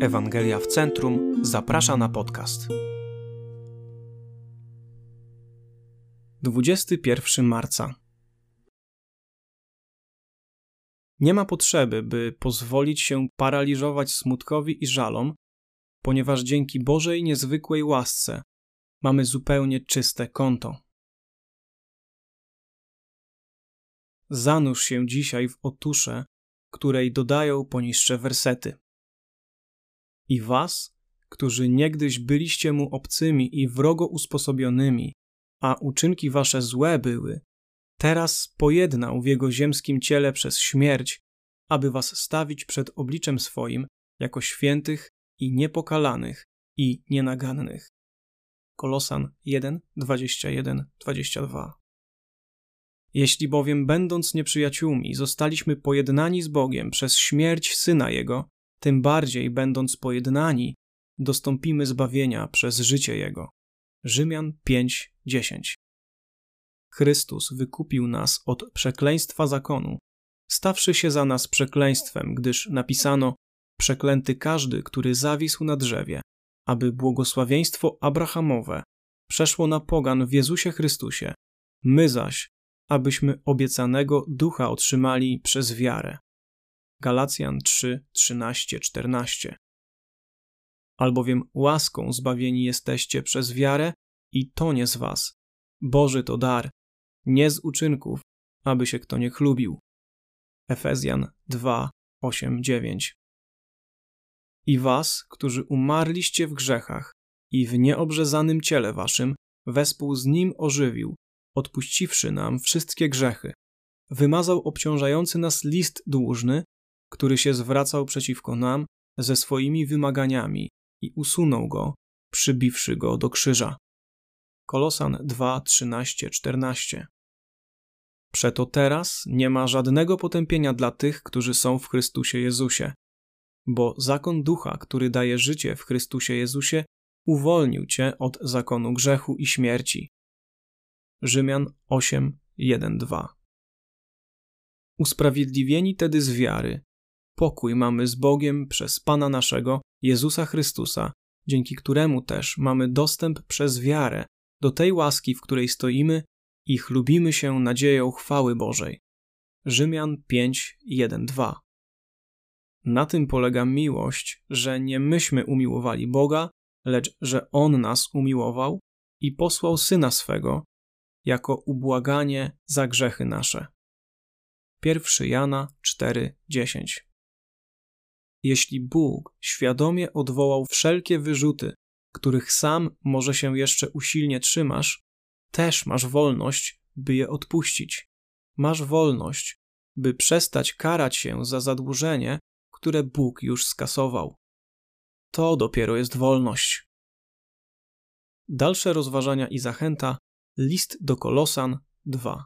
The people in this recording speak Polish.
Ewangelia w Centrum zaprasza na podcast. 21 marca. Nie ma potrzeby, by pozwolić się paraliżować smutkowi i żalom, ponieważ dzięki Bożej niezwykłej łasce mamy zupełnie czyste konto. Zanurz się dzisiaj w otusze, której dodają poniższe wersety. I was, którzy niegdyś byliście mu obcymi i wrogo usposobionymi, a uczynki wasze złe były, teraz pojednał w jego ziemskim ciele przez śmierć, aby was stawić przed obliczem swoim jako świętych i niepokalanych i nienagannych. Kolosan 1, 21, 22 jeśli bowiem, będąc nieprzyjaciółmi, zostaliśmy pojednani z Bogiem przez śmierć syna Jego, tym bardziej, będąc pojednani, dostąpimy zbawienia przez życie Jego. Rzymian 5:10. Chrystus wykupił nas od przekleństwa zakonu, stawszy się za nas przekleństwem, gdyż napisano: Przeklęty każdy, który zawisł na drzewie, aby błogosławieństwo Abrahamowe przeszło na pogan w Jezusie Chrystusie. My zaś abyśmy obiecanego ducha otrzymali przez wiarę. Galacjan 3, 13, 14. Albowiem łaską zbawieni jesteście przez wiarę i to nie z was. Boży to dar, nie z uczynków, aby się kto nie chlubił. Efezjan 2, 8, 9. I was, którzy umarliście w grzechach i w nieobrzezanym ciele waszym, wespół z nim ożywił, odpuściwszy nam wszystkie grzechy, wymazał obciążający nas list dłużny, który się zwracał przeciwko nam ze swoimi wymaganiami i usunął go, przybiwszy go do krzyża. Kolosan 2, 13, 14. Przeto teraz nie ma żadnego potępienia dla tych, którzy są w Chrystusie Jezusie, bo zakon ducha, który daje życie w Chrystusie Jezusie, uwolnił cię od zakonu grzechu i śmierci. Rzymian 8, 1, 2. Usprawiedliwieni tedy z wiary, pokój mamy z Bogiem przez Pana naszego, Jezusa Chrystusa, dzięki któremu też mamy dostęp przez wiarę do tej łaski, w której stoimy i chlubimy się nadzieją chwały Bożej. Rzymian 5, 1, 2. Na tym polega miłość, że nie myśmy umiłowali Boga, lecz że On nas umiłował i posłał Syna swego, jako ubłaganie za grzechy nasze. 1 Jana 4:10 Jeśli Bóg świadomie odwołał wszelkie wyrzuty, których sam może się jeszcze usilnie trzymasz, też masz wolność, by je odpuścić. Masz wolność, by przestać karać się za zadłużenie, które Bóg już skasował. To dopiero jest wolność. Dalsze rozważania i zachęta List do Kolosan 2.